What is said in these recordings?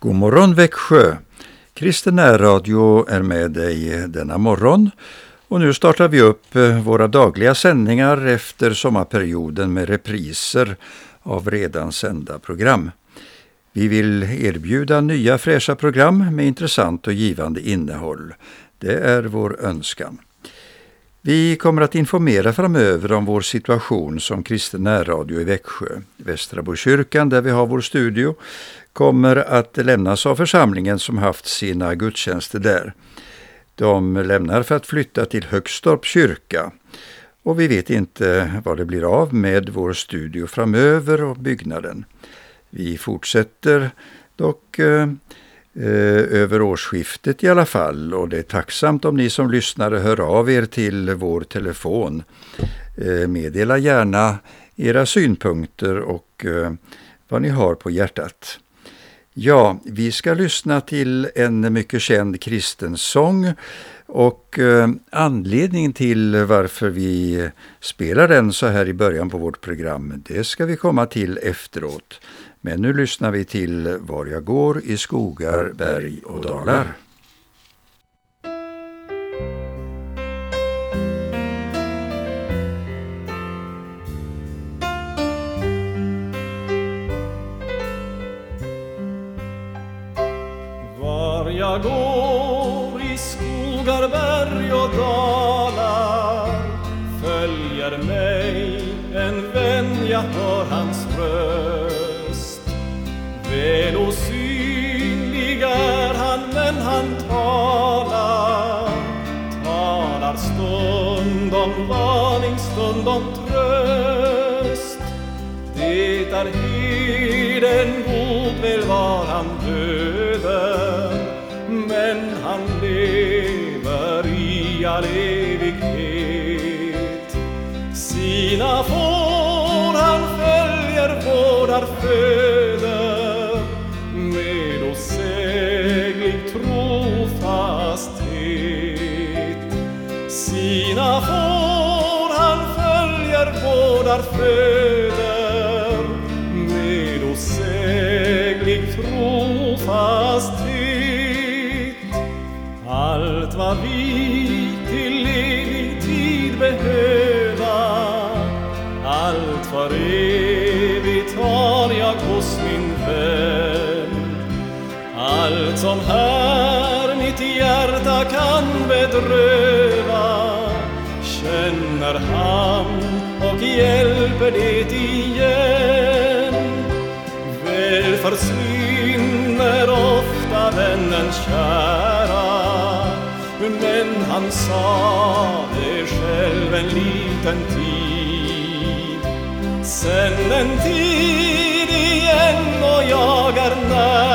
God morgon Växjö! Kristen närradio är med dig denna morgon och nu startar vi upp eh, våra dagliga sändningar efter sommarperioden med repriser av redan sända program. Vi vill erbjuda nya fräscha program med intressant och givande innehåll. Det är vår önskan. Vi kommer att informera framöver om vår situation som kristen närradio i Växjö. Västra Bokyrkan, där vi har vår studio, kommer att lämnas av församlingen som haft sina gudstjänster där. De lämnar för att flytta till Högstorp kyrka och vi vet inte vad det blir av med vår studio framöver och byggnaden. Vi fortsätter dock eh, eh över årsskiftet i alla fall och det är tacksamt om ni som lyssnare hör av er till vår telefon. Eh, meddela gärna era synpunkter och eh, vad ni har på hjärtat. Ja, vi ska lyssna till en mycket känd kristen sång och eh, anledningen till varför vi spelar den så här i början på vårt program, det ska vi komma till efteråt. Men nu lyssnar vi till Var jag går i skogar, berg och dalar. Och dalar följer mig en vän, jag hör hans röst. Väl osynlig är han, men han talar talar stund om varning, stund om tröst. Det är herden god, väl var han döden, men han Sina får han följer, vårdar, föder med osäglig trofasthet. Sina får han följer, vårdar, föder med osäglig trofasthet. Här mitt hjärta kan bedröva. Känner han och hjälper det igen. Väl försvinner ofta vännen kära. Men han sa det själv en liten tid. Sen en tid igen och jag är nära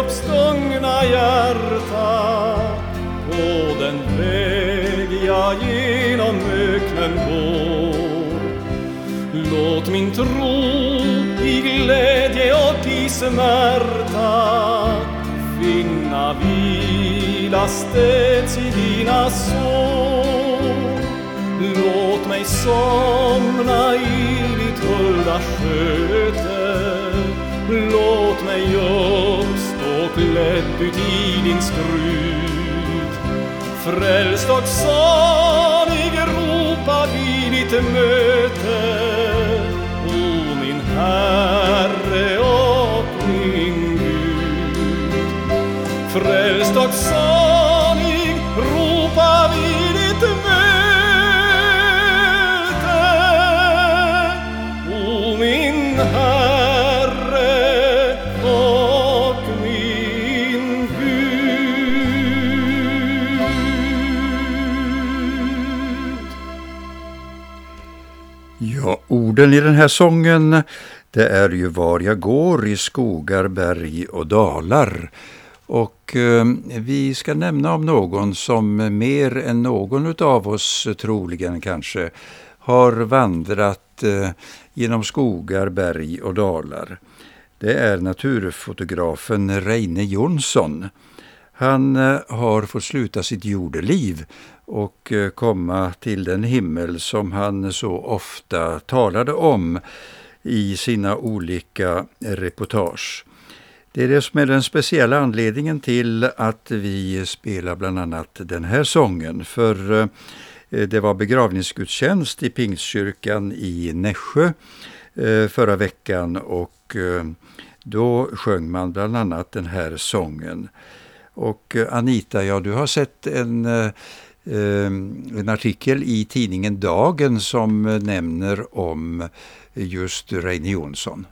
uppstångna uppstungna hjärta på den väg jag genom öknen går. Låt min tro i glädje och i smärta finna vila städs i dina sår. Låt mig somna i ditt hulda sköte Låt mig upp uppstå klädd ut i din skrud Frälst och salig ropa vid ditt möte. O min Herre och min Gud. Frälst och salig orden i den här sången, det är ju var jag går i skogar, berg och dalar. Och eh, vi ska nämna om någon som mer än någon av oss troligen kanske har vandrat eh, genom skogar, berg och dalar. Det är naturfotografen Reine Jonsson. Han eh, har fått sluta sitt jordeliv och eh, komma till den himmel som han så ofta talade om i sina olika reportage. Det är det som är den speciella anledningen till att vi spelar bland annat den här sången. För eh, det var begravningsgudstjänst i Pingstkyrkan i Nässjö eh, förra veckan och då sjöng man bland annat den här sången. Och Anita, ja du har sett en, eh, Ehm, en artikel i tidningen Dagen som eh, nämner om just Reine Jonsson.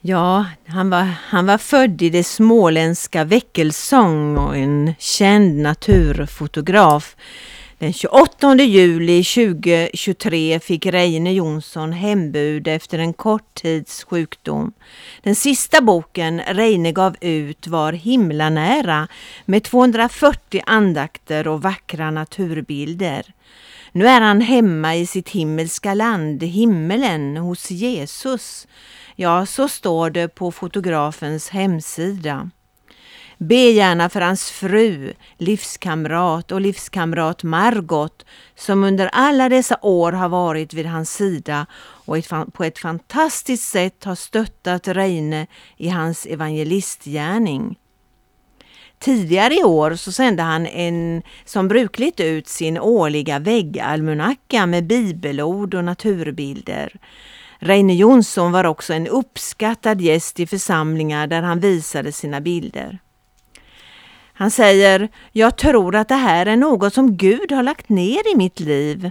Ja, han var, han var född i det småländska Väckelsång och en känd naturfotograf. Den 28 juli 2023 fick Reine Jonsson hembud efter en kort tids sjukdom. Den sista boken Reine gav ut var Himlanära med 240 andakter och vackra naturbilder. Nu är han hemma i sitt himmelska land, himmelen, hos Jesus. Ja, så står det på fotografens hemsida. Be gärna för hans fru, livskamrat och livskamrat Margot som under alla dessa år har varit vid hans sida och på ett fantastiskt sätt har stöttat Reine i hans evangelistgärning. Tidigare i år så sände han en, som brukligt ut sin årliga väggalmanacka med bibelord och naturbilder. Reine Jonsson var också en uppskattad gäst i församlingar där han visade sina bilder. Han säger, jag tror att det här är något som Gud har lagt ner i mitt liv.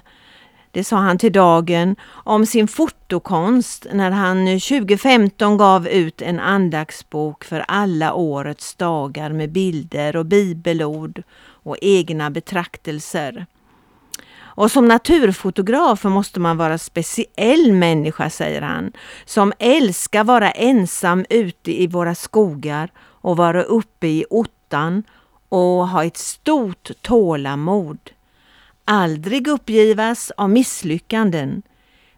Det sa han till Dagen om sin fotokonst när han 2015 gav ut en andagsbok för alla årets dagar med bilder och bibelord och egna betraktelser. Och som naturfotograf måste man vara speciell människa, säger han, som älskar vara ensam ute i våra skogar och vara uppe i ottan och ha ett stort tålamod. Aldrig uppgivas av misslyckanden.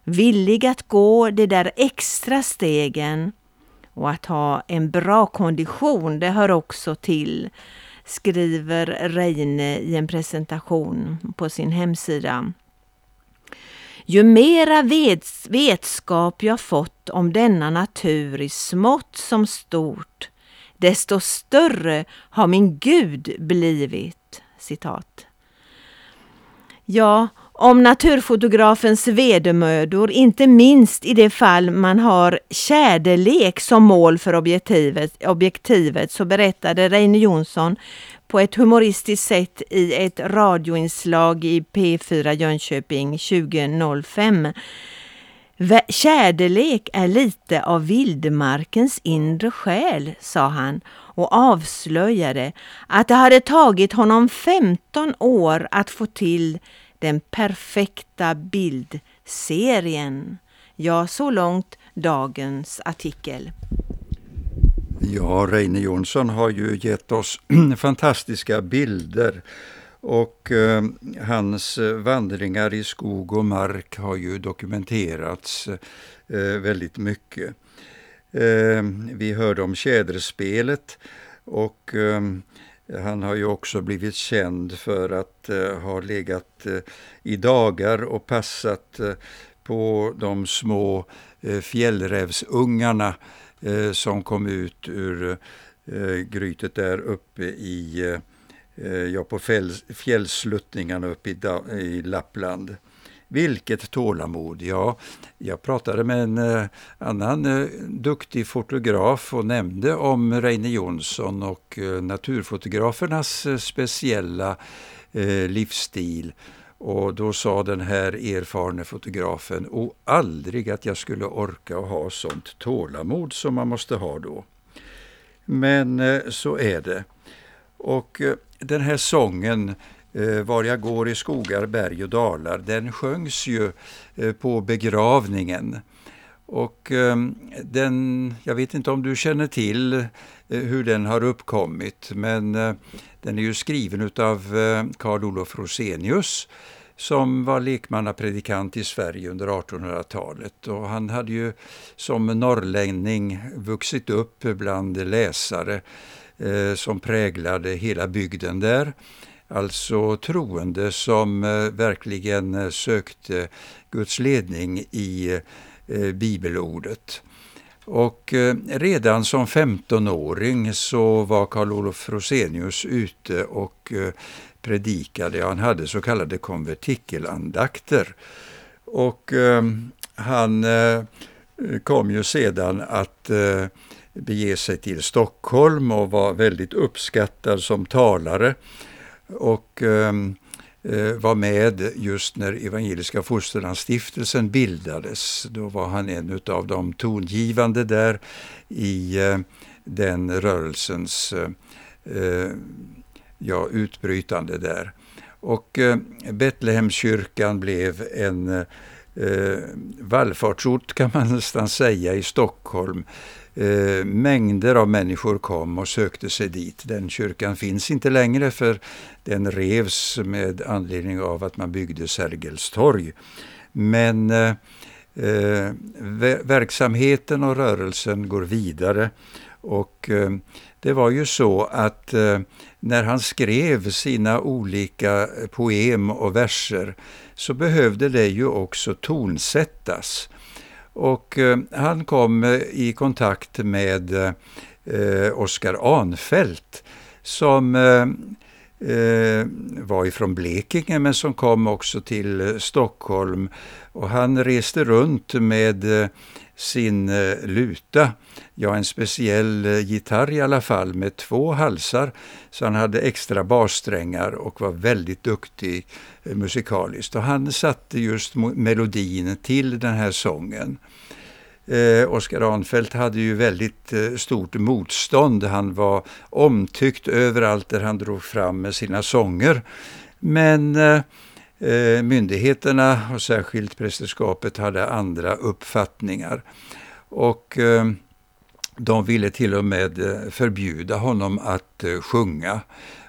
Villig att gå de där extra stegen och att ha en bra kondition, det hör också till, skriver Reine i en presentation på sin hemsida. Ju mera vetskap jag fått om denna natur i smått som stort, desto större har min Gud blivit. Citat. Ja, om naturfotografens vedermödor, inte minst i det fall man har kärlek som mål för objektivet, objektivet så berättade Reine Jonsson på ett humoristiskt sätt i ett radioinslag i P4 Jönköping 2005 Kärlek är lite av vildmarkens inre själ, sa han och avslöjade att det hade tagit honom 15 år att få till den perfekta bildserien. Ja, så långt dagens artikel. Ja, Reine Jonsson har ju gett oss fantastiska bilder och eh, hans eh, vandringar i skog och mark har ju dokumenterats eh, väldigt mycket. Eh, vi hörde om tjäderspelet och eh, han har ju också blivit känd för att eh, ha legat eh, i dagar och passat eh, på de små eh, fjällrävsungarna som kom ut ur grytet där uppe i Eh, Eh, ja, på fjällsluttningarna uppe i, i Lappland. Vilket tålamod! Ja, jag pratade med en eh, annan eh, duktig fotograf och nämnde om Reine Jonsson och eh, naturfotografernas eh, speciella eh, livsstil. Och då sa den här erfarne fotografen, och aldrig att jag skulle orka och ha sånt tålamod som man måste ha då. Men eh, så är det. Och eh, den här sången eh, Var jag går i skogar, berg och dalar, den sjöngs ju eh, på begravningen. Och den, jag vet inte om du känner till hur den har uppkommit, men den är ju skriven av Carl Olof Rosenius som var lekmannapredikant i Sverige under 1800-talet. Och han hade ju som norrlänning vuxit upp bland läsare Eh, som präglade hela bygden där. Alltså troende som eh, verkligen eh, sökte Guds ledning i bibelordet. Och redan som 15-åring så var Karl Olof Rosenius ute och predikade. Han hade så kallade konvertikelandakter. Och han kom ju sedan att eh, bege sig till Stockholm och var väldigt uppskattad som talare. Och ehm, eh, var med just när Evangeliska Fosterlandsstiftelsen bildades. Då var han en av de tongivande där i eh, den rörelsens eh, eh, ja, utbrytande där. Och eh, Betlehemskyrkan blev en eh, vallfartsort kan man nästan säga i Stockholm. Eh, mängder av människor kom och sökte sig dit. Den kyrkan finns inte längre för den revs med anledning av att man byggde Sergels torg. Men eh, eh verksamheten och rörelsen går vidare och eh, det var ju så att eh, när han skrev sina olika eh, poem och verser så behövde det ju också tonsättas. Och eh, han kom eh, i kontakt med eh, Oskar Anfält som eh, eh, var ifrån Blekinge men som kom också till eh, Stockholm. Och han reste runt med eh, sin eh, luta ja, en speciell eh, gitarr i alla fall med två halsar. Så han hade extra bassträngar och var väldigt duktig eh, musikaliskt. Och han satte just melodin till den här sången. Eh, Oskar Arnfelt hade ju väldigt eh, stort motstånd. Han var omtyckt överallt där han drog fram med sina sånger. Men eh Eh, myndigheterna och särskilt prästerskapet hade andra uppfattningar. Och eh, de ville till och med eh, förbjuda honom att sjunga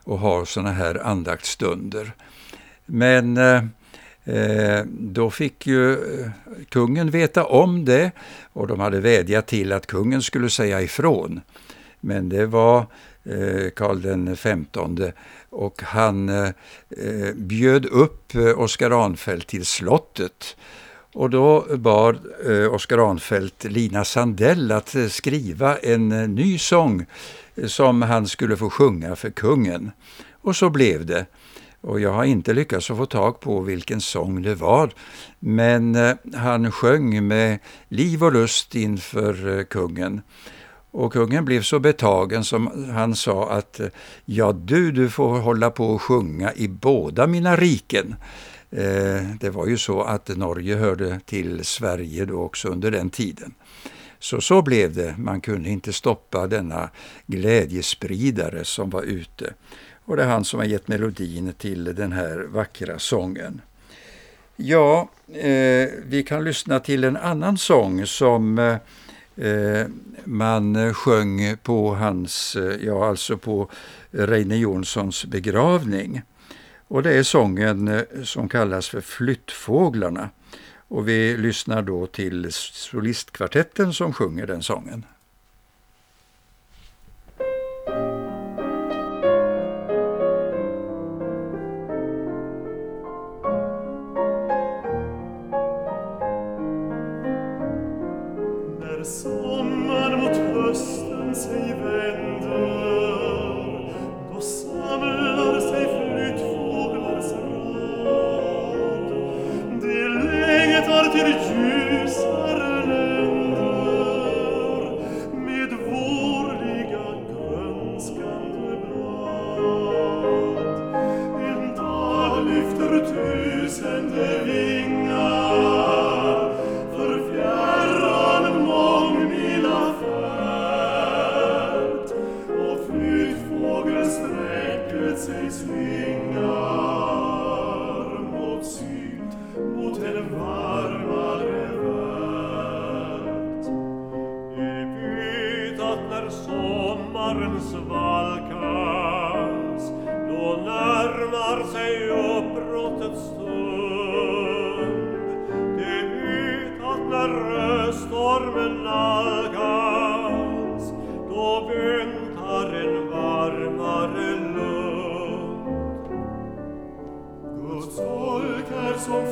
och ha sådana här andaktsstunder. Men då fick ju kungen veta om det och de hade vädjat till att kungen skulle säga ifrån. Men det var Eh, Karl den femtonde och han eh, eh, bjöd upp Oskar Ranfeldt till slottet och då bad Oskar Ranfeldt Lina Sandell att skriva en ny sång som han skulle få sjunga för kungen. Och så blev det. Och jag har inte lyckats få tag på vilken sång det var. Men han sjöng med liv och lust inför kungen. Och kungen blev så betagen som han sa att eh, ja du, du får hålla på och sjunga i båda mina riken. Eh, det var ju så att Norge hörde till Sverige då också under den tiden. Så så blev det. Man kunde inte stoppa denna glädjespridare som var ute. Och det är han som har gett melodin till den här vackra sången. Ja, eh, vi kan lyssna till en annan sång som eh, Eh, man eh, sjöng på hans, eh, ja alltså på Reine Jonssons begravning. Och det är sången som kallas för Flyttfåglarna. Och vi lyssnar då till solistkvartetten som sjunger den sången. arens valcas, non armar se io protestum, te vitat nerre stormen algas, doventaren varmare lunt. Guds folk er som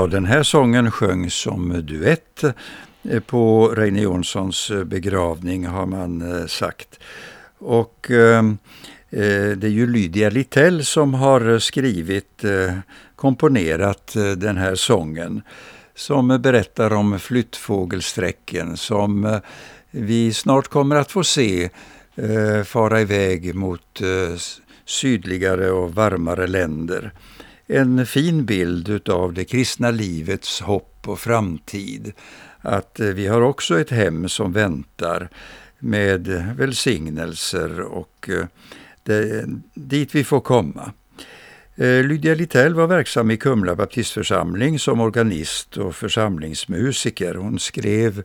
Ja, den här sången sjöngs som duett eh, på Reine Jonssons eh, begravning har man eh, sagt. Och ehm, eh, det är ju Lydia Littell som har skrivit, eh, komponerat den här sången som berättar om flyttfågelsträcken som vi snart kommer att få se eh, fara iväg mot eh, sydligare och varmare länder en fin bild utav det kristna livets hopp och framtid. Att eh, vi har också ett hem som väntar med välsignelser och eh, det, dit vi får komma. Eh, Lydia Littell var verksam i Kumla baptistförsamling som organist och församlingsmusiker. Hon skrev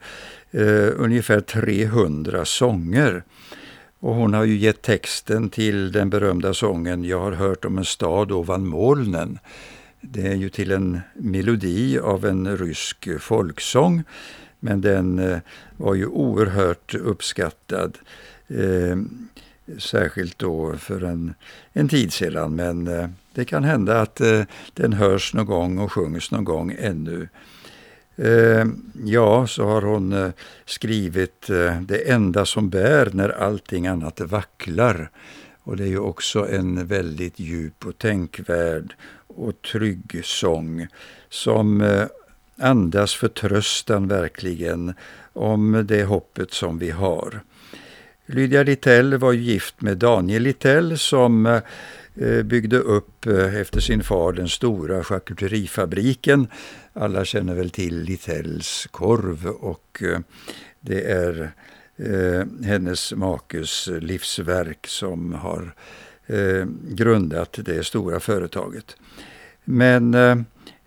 eh, ungefär 300 sånger. Och hon har ju gett texten till den berömda sången Jag har hört om en stad ovan molnen. Det är ju till en melodi av en rysk folksång, men den eh, var ju oerhört uppskattad. Eh, särskilt då för en, en tid sedan, men eh, det kan hända att eh, den hörs någon gång och sjungs någon gång ännu. Eh, ja, så har hon eh, skrivit eh, Det enda som bär när allting annat vacklar. Och det är ju också en väldigt djup och tänkvärd och trygg sång som andas förtröstan verkligen om det hoppet som vi har. Lydia Littell var gift med Daniel Littell som byggde upp efter sin far den stora charkuterifabriken. Alla känner väl till Littells korv och eh, det är eh, hennes makes livsverk som har eh, grundat det stora företaget. Men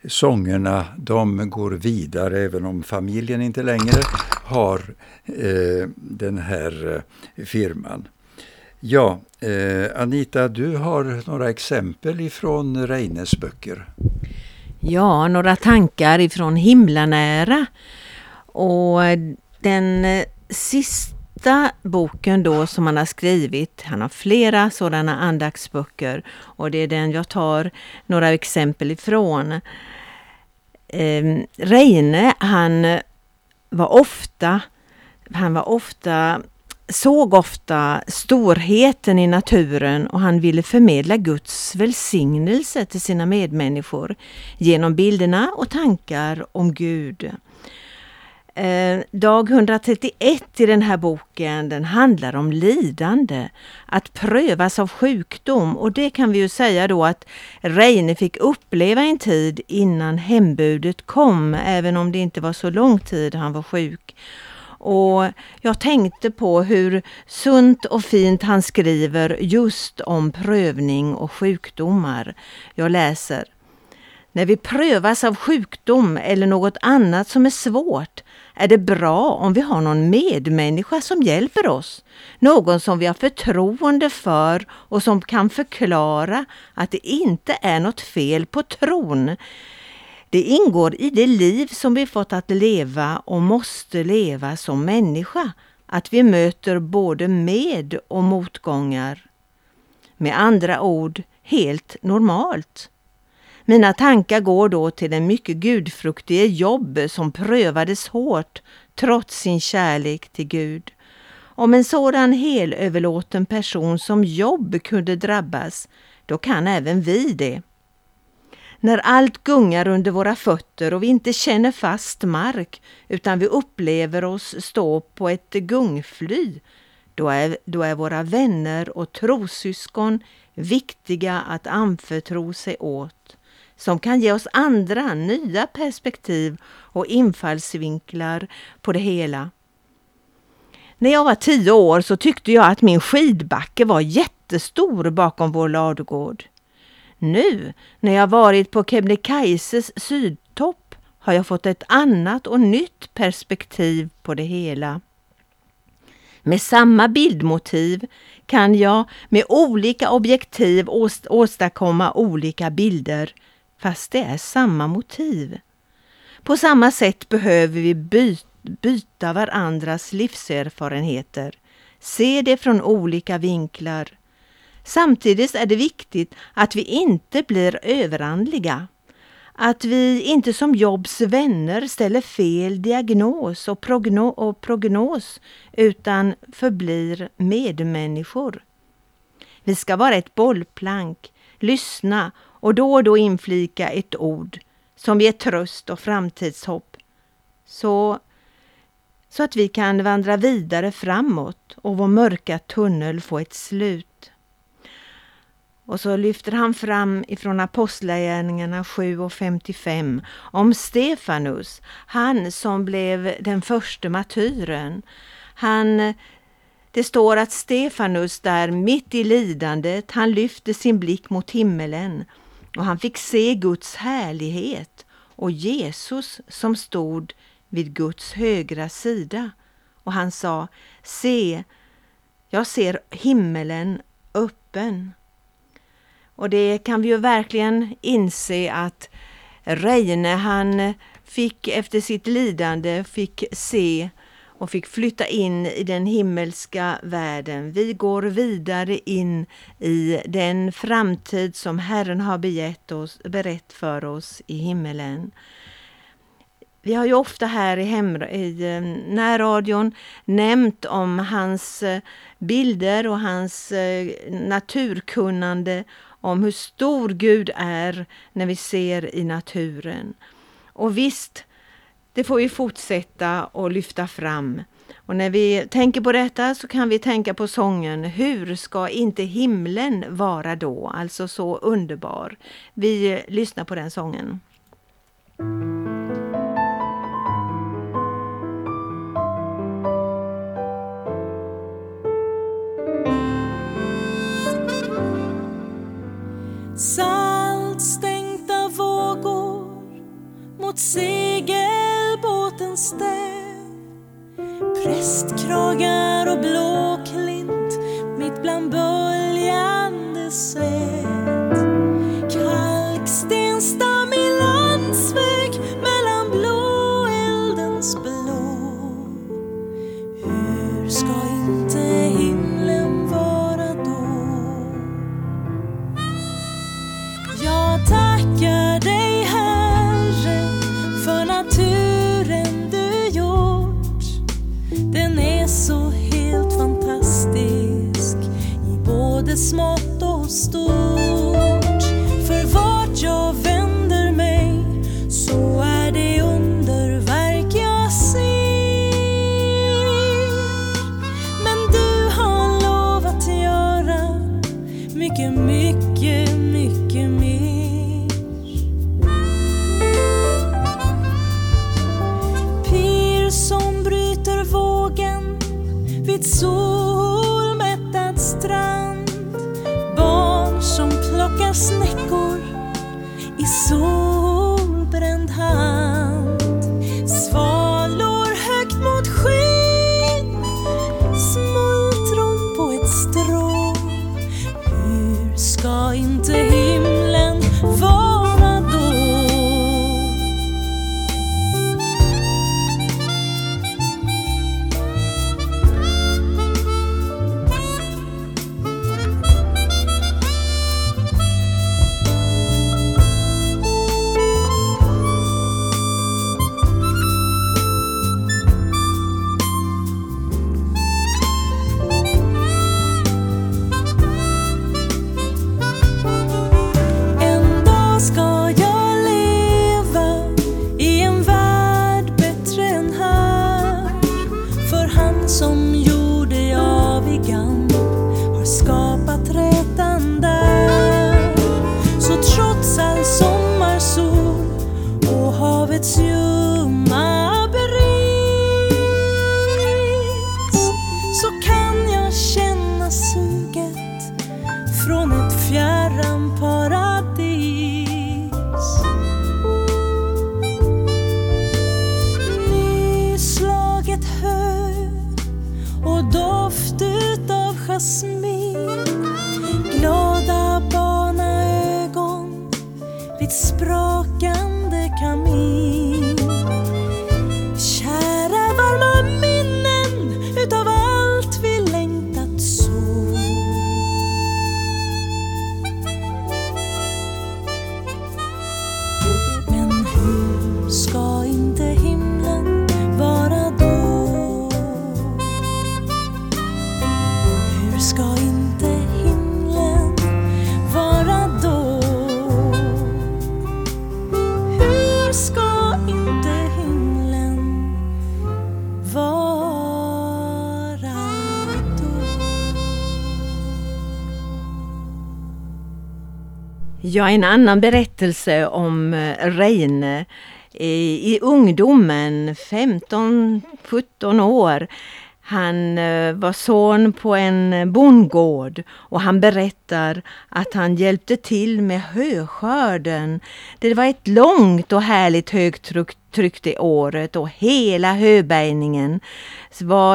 sångerna de går vidare även om familjen inte längre har eh, den här eh, firman. Ja, eh, Anita, du har några exempel ifrån Reines böcker. Ja, några tankar ifrån Himlanära. Och den eh, sista boken då som han har skrivit, han har flera sådana andaktsböcker och det är den jag tar några exempel ifrån. Eh, Reine, han var ofta, han var ofta såg ofta storheten i naturen och han ville förmedla Guds välsignelse till sina medmänniskor genom bilderna och tankar om Gud. Eh, dag 131 i den här boken den handlar om lidande, att prövas av sjukdom och det kan vi ju säga då att Reine fick uppleva en tid innan hembudet kom, även om det inte var så lång tid han var sjuk. Och jag tänkte på hur sunt och fint han skriver just om prövning och sjukdomar. Jag läser. När vi prövas av sjukdom eller något annat som är svårt är det bra om vi har någon medmänniska som hjälper oss. Någon som vi har förtroende för och som kan förklara att det inte är något fel på tron. Det ingår i det liv som vi fått att leva och måste leva som människa, att vi möter både med och motgångar. Med andra ord, helt normalt. Mina tankar går då till den mycket gudfruktige Jobb som prövades hårt trots sin kärlek till Gud. Om en sådan helöverlåten person som Jobb kunde drabbas, då kan även vi det. När allt gungar under våra fötter och vi inte känner fast mark utan vi upplever oss stå på ett gungfly, då är, då är våra vänner och trossyskon viktiga att anförtro sig åt, som kan ge oss andra, nya perspektiv och infallsvinklar på det hela. När jag var tio år så tyckte jag att min skidbacke var jättestor bakom vår ladugård. Nu, när jag varit på Kebnekaises sydtopp, har jag fått ett annat och nytt perspektiv på det hela. Med samma bildmotiv kan jag med olika objektiv åstadkomma olika bilder, fast det är samma motiv. På samma sätt behöver vi byta varandras livserfarenheter, se det från olika vinklar. Samtidigt är det viktigt att vi inte blir överandliga. Att vi inte som Jobs vänner ställer fel diagnos och, progno och prognos utan förblir medmänniskor. Vi ska vara ett bollplank, lyssna och då och då inflika ett ord som ger tröst och framtidshopp. Så, så att vi kan vandra vidare framåt och vår mörka tunnel få ett slut. Och så lyfter han fram ifrån Apostlagärningarna 7 och 55 om Stefanus, han som blev den första martyren. Han, det står att Stefanus där mitt i lidandet, han lyfte sin blick mot himmelen och han fick se Guds härlighet och Jesus som stod vid Guds högra sida. Och han sa, se, jag ser himmelen öppen och det kan vi ju verkligen inse att Reine han fick efter sitt lidande fick se och fick flytta in i den himmelska världen. Vi går vidare in i den framtid som Herren har begett oss, berett för oss i himmelen. Vi har ju ofta här i, hem, i eh, närradion nämnt om hans eh, bilder och hans eh, naturkunnande om hur stor Gud är när vi ser i naturen. Och visst, det får vi fortsätta och lyfta fram. Och när vi tänker på detta så kan vi tänka på sången Hur ska inte himlen vara då? Alltså så underbar. Vi lyssnar på den sången. Saltstänkta vågor mot segelbåtens stäv Prästkragar och blåklint mitt bland böljande säv både Ja, en annan berättelse om eh, Reine i, i ungdomen, 15-17 år. Han eh, var son på en eh, bondgård och han berättar att han hjälpte till med höskörden. Det var ett långt och härligt högtryck det året och hela höbärgningen.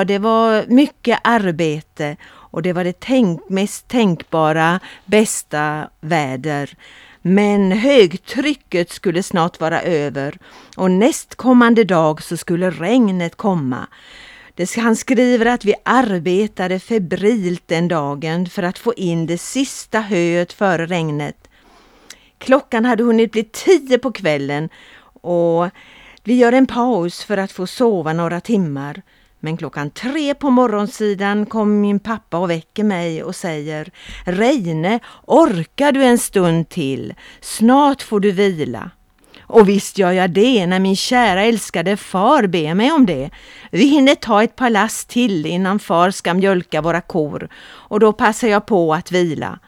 det var mycket arbete och det var det tänk, mest tänkbara bästa väder. Men högtrycket skulle snart vara över och nästkommande dag så skulle regnet komma. Han skriver att vi arbetade febrilt den dagen för att få in det sista höet före regnet. Klockan hade hunnit bli tio på kvällen och vi gör en paus för att få sova några timmar. Men klockan tre på morgonsidan kom min pappa och väcker mig och säger Reine, orkar du en stund till? Snart får du vila. Och visst gör jag det när min kära älskade far ber mig om det. Vi hinner ta ett par lass till innan far ska mjölka våra kor och då passar jag på att vila.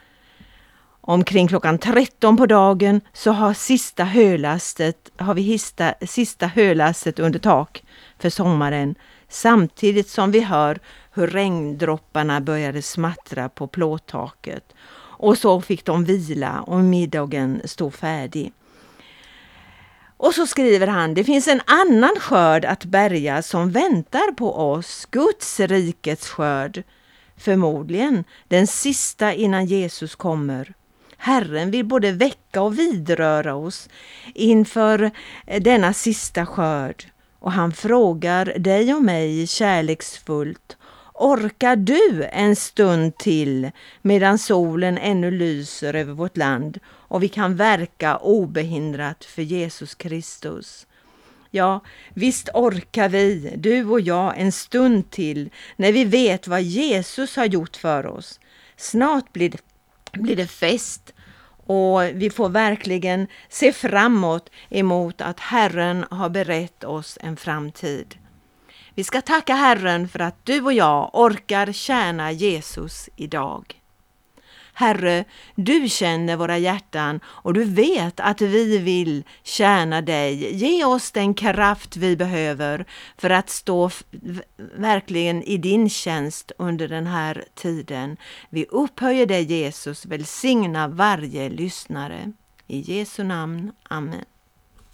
Omkring klockan 13 på dagen så har, sista hölastet, har vi hista, sista hölastet under tak för sommaren samtidigt som vi hör hur regndropparna började smattra på plåttaket. Och så fick de vila och middagen stod färdig. Och så skriver han, det finns en annan skörd att bärga som väntar på oss, Guds rikets skörd. Förmodligen den sista innan Jesus kommer. Herren vill både väcka och vidröra oss inför denna sista skörd. Och han frågar dig och mig kärleksfullt Orkar du en stund till medan solen ännu lyser över vårt land och vi kan verka obehindrat för Jesus Kristus? Ja, visst orkar vi, du och jag, en stund till när vi vet vad Jesus har gjort för oss. Snart blir det, blir det fest och vi får verkligen se framåt emot att Herren har berett oss en framtid. Vi ska tacka Herren för att du och jag orkar tjäna Jesus idag. Herre, du känner våra hjärtan och du vet att vi vill tjäna dig. Ge oss den kraft vi behöver för att stå verkligen i din tjänst under den här tiden. Vi upphöjer dig Jesus, välsigna varje lyssnare. I Jesu namn. Amen.